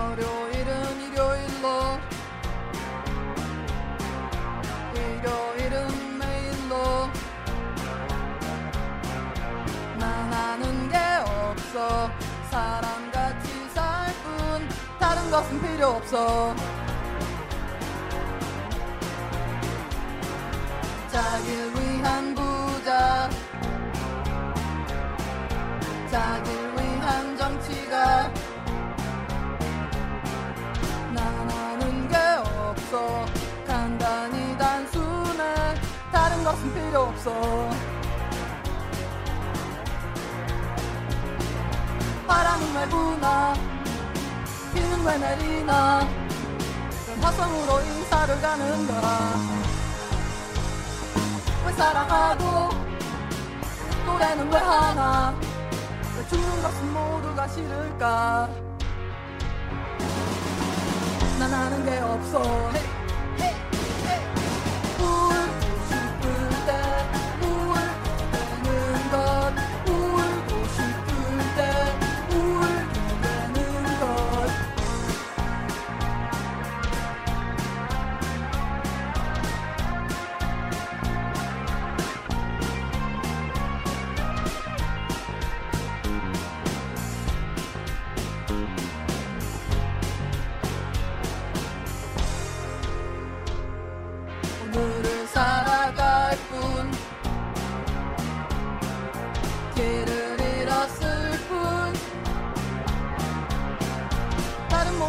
월요일은 일요일로 일요일은 매일로. 난 아는 게 없어. 사람같이 살 뿐 다른 것은 필요 없어. 자길 위한 부자 자길 위한 정치가 없어. 간단히 단순해. 다른 것은 필요 없어. 바람은 왜 부나. 비는 왜 내리나. 그 화성으로 인사를 가는가 왜 사랑하고? 노래는 왜 하나? 왜 죽는 것은 모두가 싫을까 난 아는 게 없어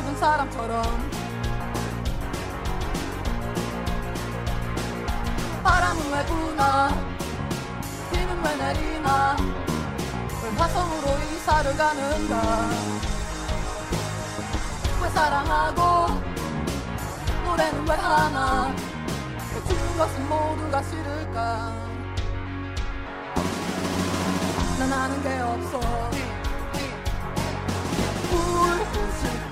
모든 사람처럼. 바람은 왜 부나? 비는 왜 내리나? 왜 화성으로 이사를 가는가? 왜 사랑하고 노래는 왜 하나? 왜 죽는 것은 모두가 싫을까? 난 아는 게 없어. 싶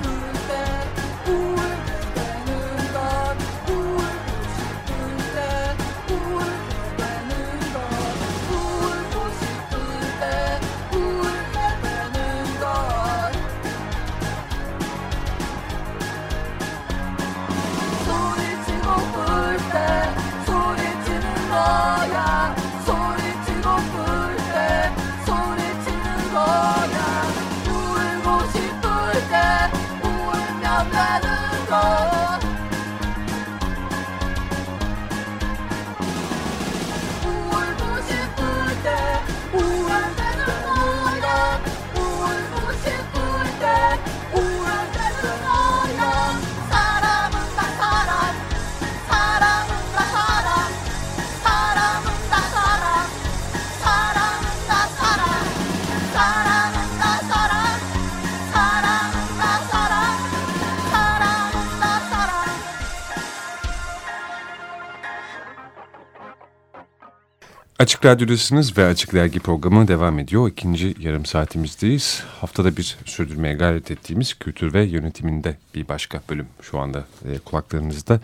Açık Radyo'dasınız ve Açık Dergi programı devam ediyor. İkinci yarım saatimizdeyiz. Haftada bir sürdürmeye gayret ettiğimiz kültür ve yönetiminde bir başka bölüm şu anda e, kulaklarınızda.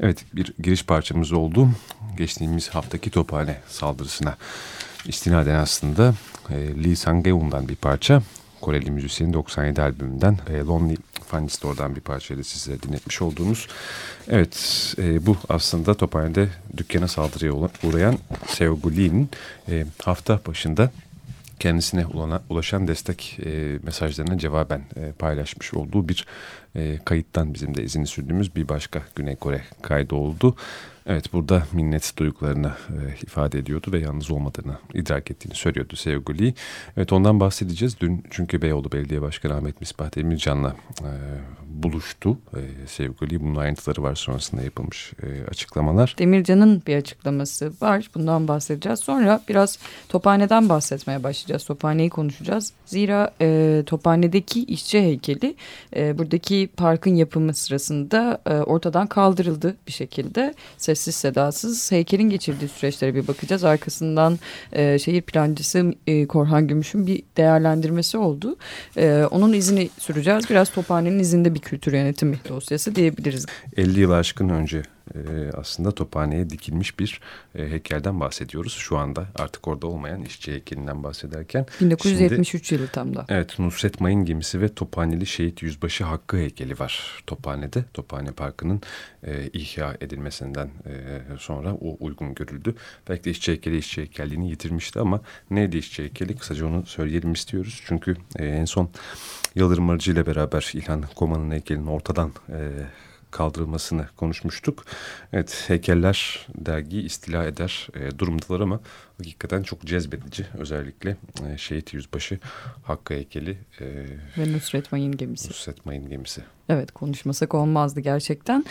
Evet bir giriş parçamız oldu. Geçtiğimiz haftaki Tophane saldırısına istinaden aslında e, Lee Sang-geun'dan bir parça. Koreli müzisyenin 97 albümünden e, Lonely Funny Store'dan bir parçayla size dinletmiş olduğumuz. Evet e, bu aslında Tophane'de dükkana saldırıya uğrayan Seogu Lee'nin e, hafta başında kendisine ulana, ulaşan destek e, mesajlarına cevaben e, paylaşmış olduğu bir e, kayıttan bizim de izini sürdüğümüz bir başka Güney Kore kaydı oldu. Evet burada minnet duygularını e, ifade ediyordu ve yalnız olmadığını idrak ettiğini söylüyordu Seogu Lee. Evet ondan bahsedeceğiz. Dün çünkü Beyoğlu Belediye Başkanı Ahmet Misbah Demircan'la e, buluştu e, Seogu Lee. Bunun ayrıntıları var sonrasında yapılmış e, açıklamalar. Demircan'ın bir açıklaması var. Bundan bahsedeceğiz. Sonra biraz Tophane'den bahsetmeye başlayacağız. Tophane'yi konuşacağız. Zira e, Tophane'deki işçi heykeli e, buradaki parkın yapımı sırasında e, ortadan kaldırıldı bir şekilde. Sessiz sedasız heykelin geçirdiği süreçlere bir bakacağız. Arkasından e, şehir plancısı e, Korhan Gümüş'ün bir değerlendirmesi oldu. Onun izini süreceğiz. Biraz Tophane'nin izinde bir kültür yönetimi dosyası diyebiliriz. 50 yıl aşkın önce e, aslında Tophane'ye dikilmiş bir e, heykelden bahsediyoruz. Şu anda artık orada olmayan işçi heykelinden bahsederken. 1973 Şimdi, yılı tam da. Evet Nusret Mayın gemisi ve Tophaneli Şehit Yüzbaşı Hakkı heykeli var Tophane'de. Tophane Parkı'nın e, ihya edilmesinden e, sonra o uygun görüldü. Belki de işçi heykeli işçi heykelliğini yitirmişti ama neydi işçi heykeli? Kısaca onu söyleyelim istiyoruz. Çünkü e, en son Yıldırım Arıcı ile beraber İlhan Koma'nın heykelinin ortadan e, kaldırılmasını konuşmuştuk. Evet heykeller dergiyi istila eder e, durumdalar ama hakikaten çok cezbedici. Özellikle e, Şehit Yüzbaşı Hakkı heykeli. E, Ve Nusret Mayın gemisi. Nusret Mayın gemisi. Evet konuşmasak olmazdı gerçekten.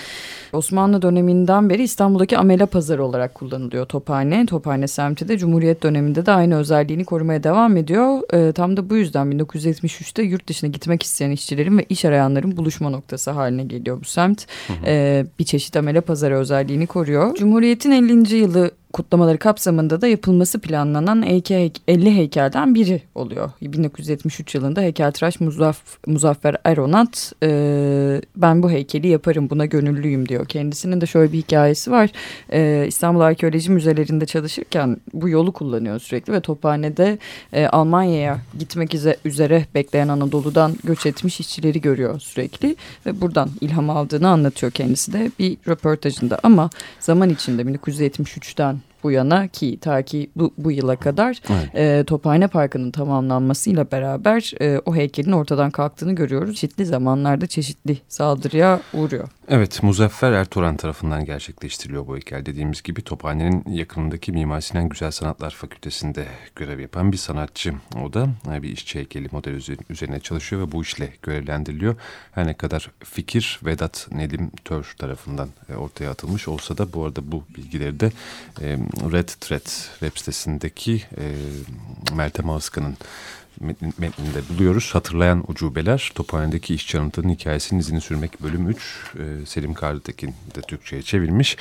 Osmanlı döneminden beri İstanbul'daki amele pazarı olarak kullanılıyor Tophane. Tophane semti de Cumhuriyet döneminde de aynı özelliğini korumaya devam ediyor. E, tam da bu yüzden 1973'te yurt dışına gitmek isteyen işçilerin ve iş arayanların buluşma noktası haline geliyor bu semt. Hı hı. E, bir çeşit amele pazarı özelliğini koruyor. Cumhuriyet'in 50. yılı kutlamaları kapsamında da yapılması planlanan 50 heykelden biri oluyor. 1973 yılında heykeltıraş Muzaff Muzaffer Eronat e, ben bu heykeli yaparım buna gönüllüyüm diyor. Kendisinin de şöyle bir hikayesi var. E, İstanbul Arkeoloji Müzelerinde çalışırken bu yolu kullanıyor sürekli ve Tophane'de e, Almanya'ya gitmek üzere bekleyen Anadolu'dan göç etmiş işçileri görüyor sürekli ve buradan ilham aldığını anlatıyor kendisi de bir röportajında ama zaman içinde 1973'ten bu yana ki ta ki bu, bu yıla kadar evet. e, Tophane Parkı'nın tamamlanmasıyla beraber e, o heykelin ortadan kalktığını görüyoruz. Çeşitli zamanlarda çeşitli saldırıya uğruyor. Evet Muzaffer Ertuğran tarafından gerçekleştiriliyor bu heykel. Dediğimiz gibi Tophane'nin yakınındaki Mimar Sinan Güzel Sanatlar Fakültesi'nde görev yapan bir sanatçı. O da e, bir işçi heykeli model üzerine çalışıyor ve bu işle görevlendiriliyor. Her ne kadar fikir Vedat Nedim Tör tarafından e, ortaya atılmış olsa da bu arada bu bilgileri de e, Red Thread web sitesindeki Meltem Ağızkan'ın metninde buluyoruz. Hatırlayan ucubeler Tophane'deki işçi anıtının hikayesinin izini sürmek bölüm 3 e, Selim Karlıtekin de Türkçe'ye çevirmiş.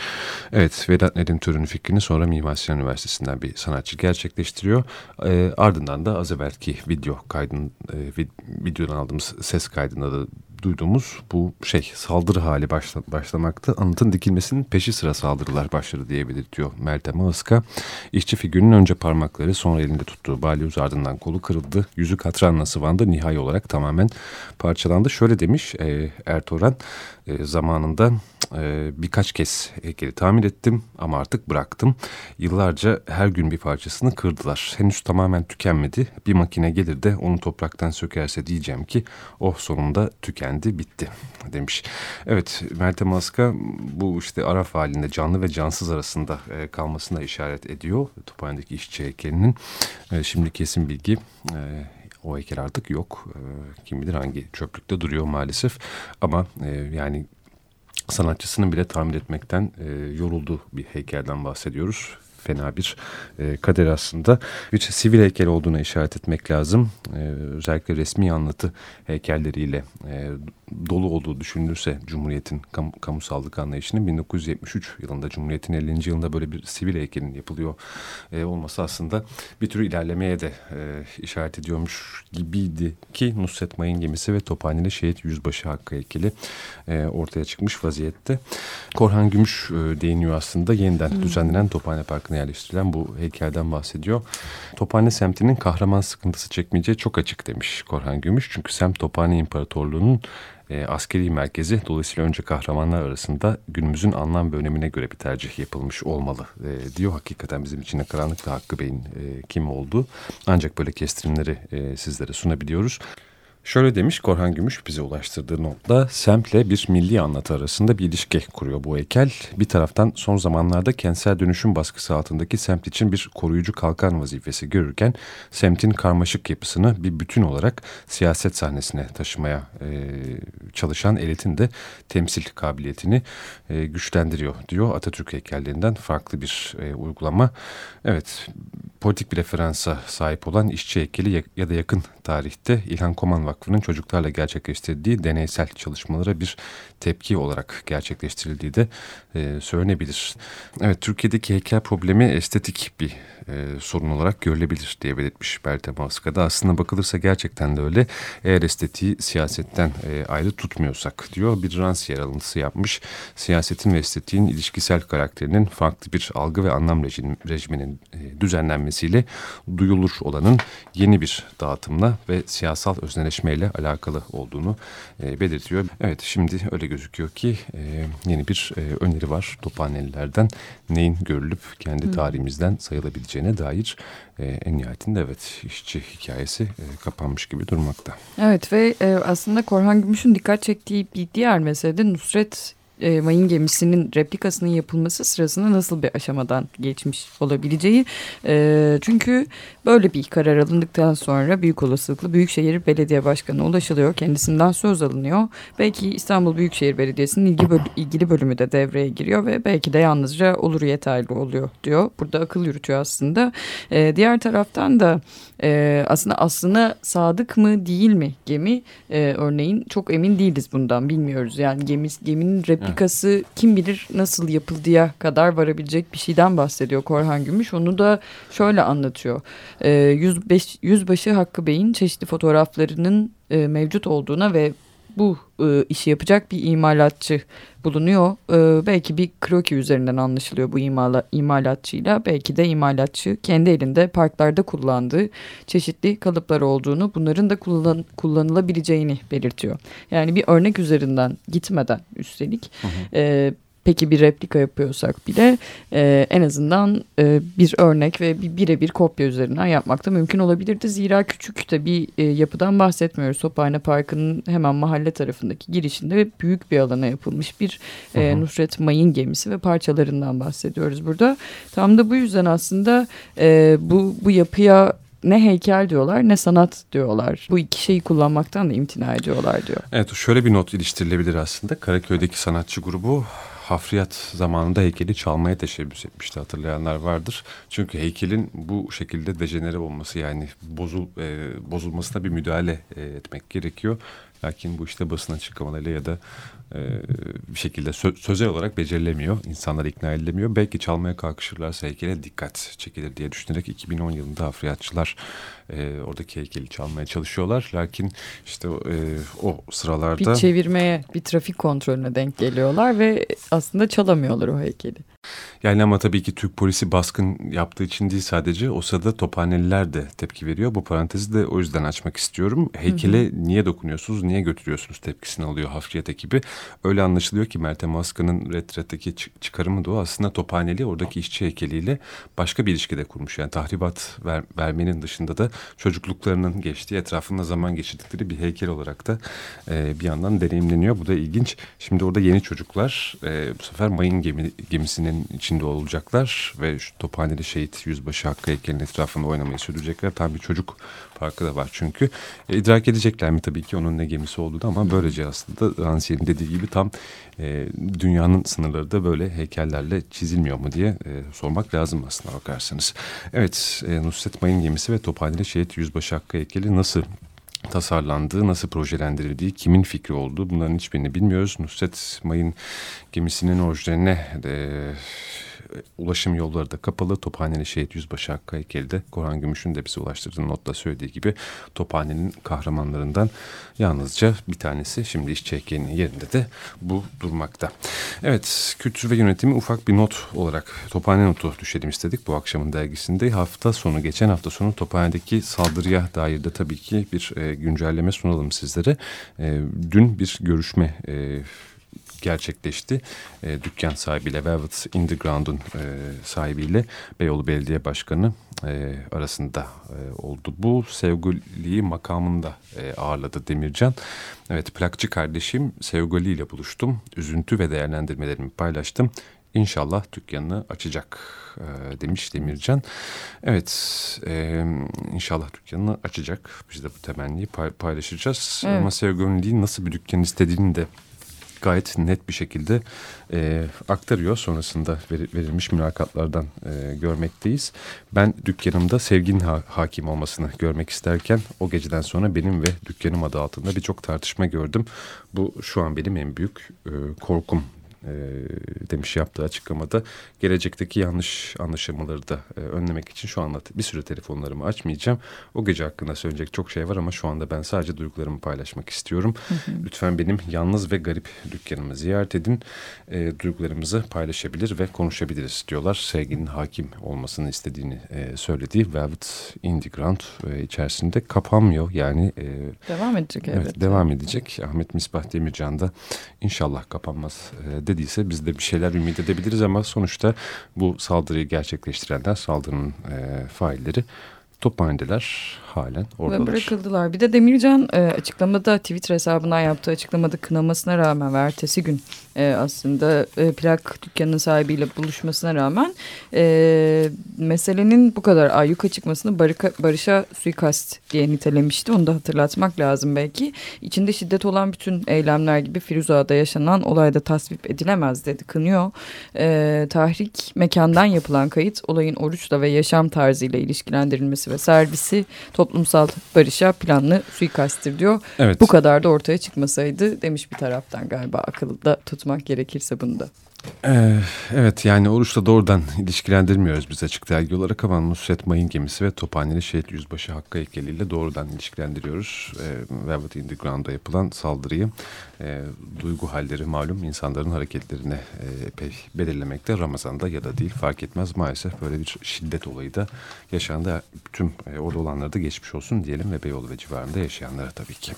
Evet Vedat Nedim Törün'ün fikrini sonra Mimar Sinan Üniversitesi'nden bir sanatçı gerçekleştiriyor. E, ardından da az evvelki video kaydın e, videodan aldığımız ses kaydında da duyduğumuz bu şey saldırı hali başla, başlamakta. Anıtın dikilmesinin peşi sıra saldırılar başladı diyebilir diyor Meltem Ağızka. İşçi figürünün önce parmakları sonra elinde tuttuğu balyuz ardından kolu kırıldı. Yüzü katranla sıvandı. Nihai olarak tamamen parçalandı. Şöyle demiş e, Ertuğran e, zamanında e, birkaç kez heykeli tamir ettim ama artık bıraktım. Yıllarca her gün bir parçasını kırdılar. Henüz tamamen tükenmedi. Bir makine gelir de onu topraktan sökerse diyeceğim ki oh sonunda tükendi bitti demiş. Evet Meltem Aska bu işte araf halinde canlı ve cansız arasında e, kalmasına işaret ediyor. Tophane'deki işçi heykelinin. E, şimdi kesin bilgi e, o heykel artık yok. E, kim bilir hangi çöplükte duruyor maalesef. Ama e, yani sanatçısının bile tahmin etmekten e, yorulduğu bir heykelden bahsediyoruz. Fena bir e, kader aslında. Bir sivil heykel olduğuna işaret etmek lazım. E, özellikle resmi anlatı heykelleriyle e, dolu olduğu düşünülürse Cumhuriyet'in kam kamusallık anlayışının 1973 yılında Cumhuriyet'in 50. yılında böyle bir sivil heykelin yapılıyor e, olması aslında bir tür ilerlemeye de e, işaret ediyormuş gibiydi ki Nusret Mayın gemisi ve Tophaneli Şehit Yüzbaşı Hakkı heykeli e, ortaya çıkmış vaziyette. Korhan Gümüş e, değiniyor aslında yeniden hmm. düzenlenen Tophane Parkı'na yerleştirilen bu heykelden bahsediyor. Tophane semtinin kahraman sıkıntısı çekmeyeceği çok açık demiş Korhan Gümüş. Çünkü semt Tophane İmparatorluğu'nun e, askeri merkezi. Dolayısıyla önce kahramanlar arasında günümüzün anlam ve önemine göre bir tercih yapılmış olmalı e, diyor. Hakikaten bizim için de karanlıkta Hakkı Bey'in e, kim olduğu ancak böyle kestirimleri e, sizlere sunabiliyoruz. Şöyle demiş Korhan Gümüş bize ulaştırdığı notla semtle bir milli anlatı arasında bir ilişki kuruyor bu heykel. Bir taraftan son zamanlarda kentsel dönüşüm baskısı altındaki semt için bir koruyucu kalkan vazifesi görürken semtin karmaşık yapısını bir bütün olarak siyaset sahnesine taşımaya e, çalışan elitin de temsil kabiliyetini e, güçlendiriyor diyor Atatürk heykellerinden farklı bir e, uygulama. Evet politik bir referansa sahip olan işçi heykeli ya da yakın tarihte İlhan Koman Vakfı'nın çocuklarla gerçekleştirdiği deneysel çalışmalara bir tepki olarak gerçekleştirildiği de e, söylenebilir. Evet Türkiye'deki heykel problemi estetik bir e, sorun olarak görülebilir diye belirtmiş Bertem Aska'da. Aslında bakılırsa gerçekten de öyle. Eğer estetiği siyasetten e, ayrı tutmuyorsak diyor bir rans yer alıntısı yapmış. Siyasetin ve estetiğin ilişkisel karakterinin farklı bir algı ve anlam rejim, rejiminin e, düzenlenmesiyle duyulur olanın yeni bir dağıtımla ve siyasal özneleşmeyle alakalı olduğunu e, belirtiyor. Evet şimdi öyle gözüküyor ki e, yeni bir e, öneri var Tophanelilerden neyin görülüp kendi tarihimizden sayılabileceğine dair e, en nihayetinde evet işçi hikayesi e, kapanmış gibi durmakta. Evet ve e, aslında Korhan Gümüş'ün dikkat çektiği bir diğer mesele de Nusret e, mayın gemisinin replikasının yapılması sırasında nasıl bir aşamadan geçmiş olabileceği. E, çünkü böyle bir karar alındıktan sonra büyük olasılıkla Büyükşehir Belediye Başkanı ulaşılıyor. Kendisinden söz alınıyor. Belki İstanbul Büyükşehir Belediyesi'nin ilgi böl ilgili bölümü de devreye giriyor ve belki de yalnızca olur yeterli oluyor diyor. Burada akıl yürütüyor aslında. E, diğer taraftan da e, aslında aslına sadık mı değil mi gemi e, örneğin çok emin değiliz bundan bilmiyoruz. Yani gemi, geminin replikası evet. kim bilir nasıl yapıldıya kadar varabilecek bir şeyden bahsediyor Korhan Gümüş. Onu da şöyle anlatıyor. E, 105, Yüzbaşı Hakkı Bey'in çeşitli fotoğraflarının e, mevcut olduğuna ve bu e, işi yapacak bir imalatçı bulunuyor. E, belki bir kroki üzerinden anlaşılıyor bu imala, imalatçıyla. Belki de imalatçı kendi elinde parklarda kullandığı çeşitli kalıplar olduğunu, bunların da kullan, kullanılabileceğini belirtiyor. Yani bir örnek üzerinden gitmeden üstelik hı hı. E, peki bir replika yapıyorsak bile e, en azından e, bir örnek ve bir birebir kopya üzerinden yapmak da mümkün olabilirdi. Zira küçük de bir e, yapıdan bahsetmiyoruz. Sophane Parkı'nın hemen mahalle tarafındaki girişinde büyük bir alana yapılmış bir e, Nusret Mayın gemisi ve parçalarından bahsediyoruz burada. Tam da bu yüzden aslında e, bu, bu yapıya ne heykel diyorlar ne sanat diyorlar. Bu iki şeyi kullanmaktan da imtina ediyorlar diyor. Evet şöyle bir not iliştirilebilir aslında. Karaköy'deki sanatçı grubu hafriyat zamanında heykeli çalmaya teşebbüs etmişti hatırlayanlar vardır. Çünkü heykelin bu şekilde dejenere olması yani bozul e, bozulmasına bir müdahale e, etmek gerekiyor. Lakin bu işte basın açıklamalarıyla ya da e, bir şekilde sö sözel olarak becerilemiyor. İnsanlar ikna edilemiyor. Belki çalmaya kalkışırlarsa heykele dikkat çekilir diye düşünerek 2010 yılında hafriyatçılar e, oradaki heykeli çalmaya çalışıyorlar. Lakin işte e, o sıralarda... Bir çevirmeye, bir trafik kontrolüne denk geliyorlar ve aslında çalamıyorlar o heykeli. Yani ama tabii ki Türk polisi baskın yaptığı için değil sadece o sırada tophaneliler de tepki veriyor. Bu parantezi de o yüzden açmak istiyorum. Heykele hı hı. niye dokunuyorsunuz, niye götürüyorsunuz tepkisini alıyor hafriyat ekibi. Öyle anlaşılıyor ki Meltem Askı'nın retretteki çıkarımı da o aslında tophaneli oradaki işçi heykeliyle başka bir ilişkide kurmuş. Yani tahribat ver, vermenin dışında da çocukluklarının geçtiği etrafında zaman geçirdikleri bir heykel olarak da e, bir yandan deneyimleniyor. Bu da ilginç. Şimdi orada yeni çocuklar e, bu sefer mayın gemi, gemisinin içinde olacaklar ve şu Tophaneli Şehit Yüzbaşı Hakkı heykelinin etrafında oynamayı sürdürecekler. Tam bir çocuk farkı da var çünkü. E, idrak edecekler mi tabii ki onun ne gemisi olduğunu ama böylece aslında Rancière'in dediği gibi tam e, dünyanın sınırları da böyle heykellerle çizilmiyor mu diye e, sormak lazım aslında bakarsanız. Evet e, Nusret Mayın gemisi ve Tophaneli Şehit Yüzbaşı Hakkı heykeli nasıl tasarlandığı, nasıl projelendirildiği, kimin fikri olduğu bunların hiçbirini bilmiyoruz. Nusret Mayın gemisinin orijinaline de ulaşım yolları da kapalı. Tophaneli Şehit Yüzbaşı Hakkı heykeli de Korhan Gümüş'ün de bize ulaştırdığı notla söylediği gibi Tophane'nin kahramanlarından yalnızca bir tanesi. Şimdi iş heykelinin yerinde de bu durmakta. Evet kültür ve yönetimi ufak bir not olarak Tophane notu düşelim istedik bu akşamın dergisinde. Hafta sonu geçen hafta sonu Tophane'deki saldırıya dair de tabii ki bir e, güncelleme sunalım sizlere. E, dün bir görüşme e, gerçekleşti. E, dükkan sahibiyle Velvet Underground'un e, sahibiyle Beyoğlu Belediye Başkanı e, arasında e, oldu. Bu sevgiliyi makamında e, ağırladı Demircan. Evet plakçı kardeşim Sevgili ile buluştum. Üzüntü ve değerlendirmelerimi paylaştım. İnşallah dükkanını açacak e, demiş Demircan. Evet e, inşallah dükkanını açacak. Biz de bu temenniyi pay, paylaşacağız. Evet. Ama Sevgili'nin nasıl bir dükkan istediğini de gayet net bir şekilde e, aktarıyor. Sonrasında ver, verilmiş mülakatlardan e, görmekteyiz. Ben dükkanımda sevginin ha hakim olmasını görmek isterken o geceden sonra benim ve dükkanım adı altında birçok tartışma gördüm. Bu şu an benim en büyük e, korkum e, demiş yaptığı açıklamada. Gelecekteki yanlış anlaşılmaları da e, önlemek için şu anda bir süre telefonlarımı açmayacağım. O gece hakkında söyleyecek çok şey var ama şu anda ben sadece duygularımı paylaşmak istiyorum. Hı hı. Lütfen benim yalnız ve garip dükkanımı ziyaret edin. E, duygularımızı paylaşabilir ve konuşabiliriz diyorlar. Sevginin hakim olmasını istediğini e, söylediği Velvet Underground e, içerisinde kapanmıyor. Yani e, devam edecek evet. evet. Devam edecek. Ahmet Misbah Demircan da inşallah kapanmaz e, dediyse biz de bir şeyler ümit edebiliriz ama sonuçta bu saldırıyı gerçekleştirenler saldırının e, failleri tophanedeler halen oradalar. Ve bırakıldılar. Bir de Demircan e, açıklamada Twitter hesabından yaptığı açıklamada kınamasına rağmen ve ertesi gün e, aslında e, plak dükkanının sahibiyle buluşmasına rağmen e, meselenin bu kadar ayyuka çıkmasını barika, barışa suikast diye nitelemişti. Onu da hatırlatmak lazım belki. İçinde şiddet olan bütün eylemler gibi Firuza'da yaşanan olayda tasvip edilemez dedi. Kınıyor. E, tahrik mekandan yapılan kayıt olayın oruçla ve yaşam tarzıyla ilişkilendirilmesi ve servisi toplumsal barışa planlı suikasttir diyor. Evet. Bu kadar da ortaya çıkmasaydı demiş bir taraftan galiba akılda tutmak gerekirse bunda. Ee, evet yani oruçla doğrudan ilişkilendirmiyoruz biz açık dergi olarak ama Nusret Mayın gemisi ve Tophaneli Şehit Yüzbaşı Hakkı heykeliyle doğrudan ilişkilendiriyoruz. Ee, Velvet Underground'a yapılan saldırıyı e, duygu halleri malum insanların hareketlerini e, epey belirlemekte. Ramazan'da ya da değil fark etmez maalesef böyle bir şiddet olayı da yaşandı. Tüm e, orada olanlara da geçmiş olsun diyelim ve Beyoğlu ve civarında yaşayanlara tabii ki.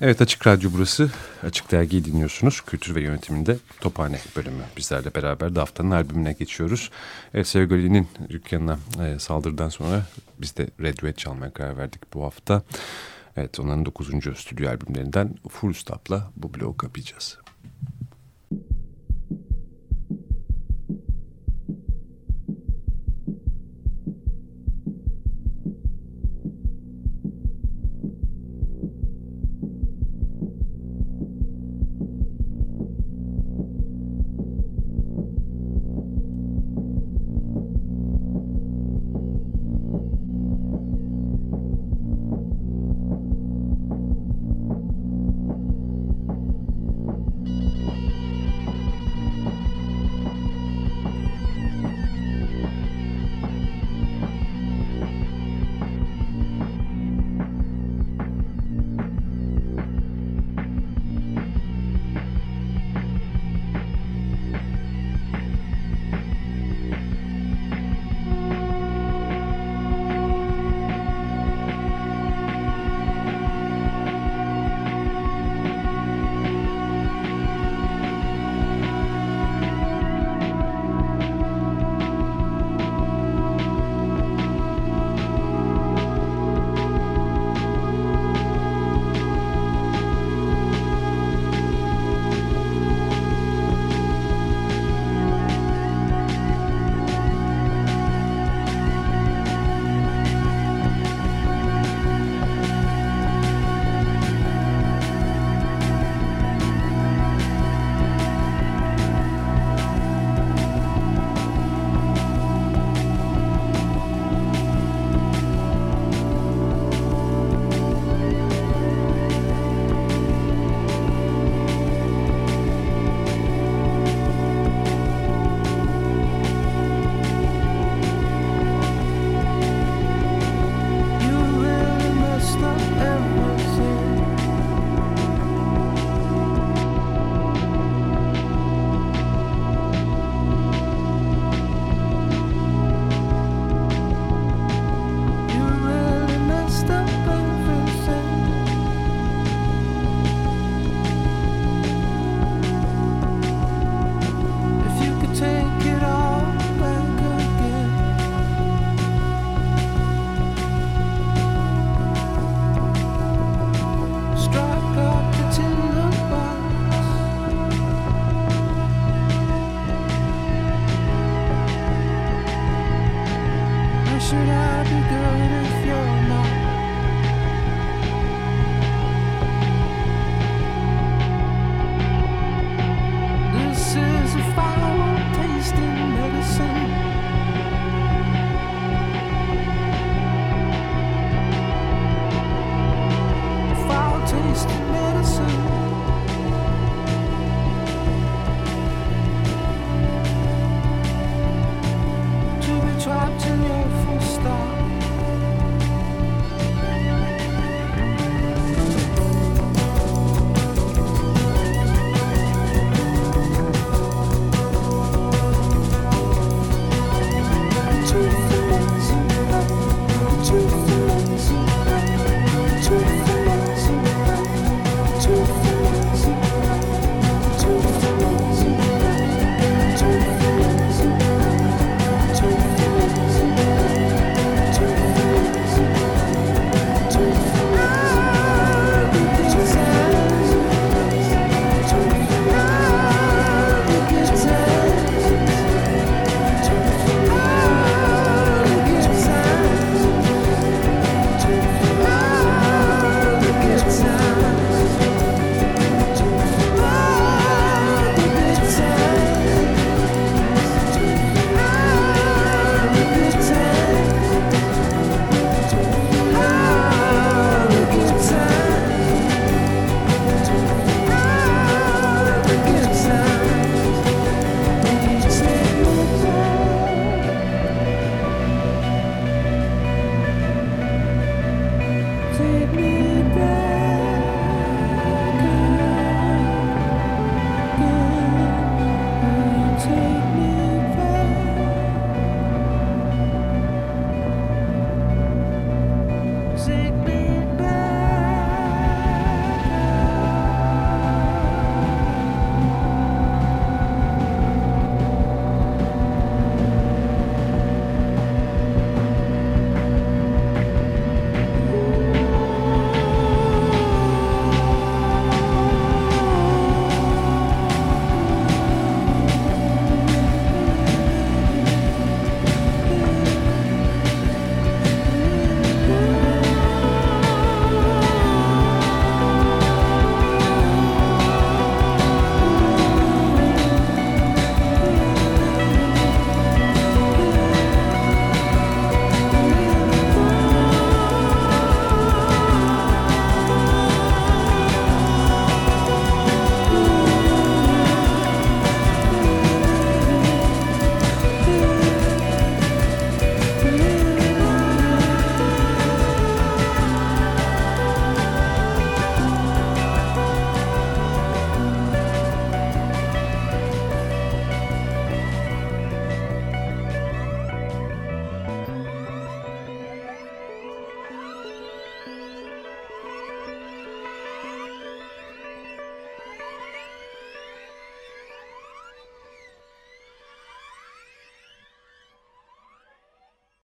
Evet Açık Radyo burası. Açık Dergi'yi dinliyorsunuz. Kültür ve yönetiminde Tophane bölümü bizlerle beraber de haftanın albümüne geçiyoruz. Evet Sevgili'nin dükkanına e, saldırıdan sonra biz de Red çalmaya karar verdik bu hafta. Evet onların 9. stüdyo albümlerinden Full Stop'la bu bloğu kapayacağız.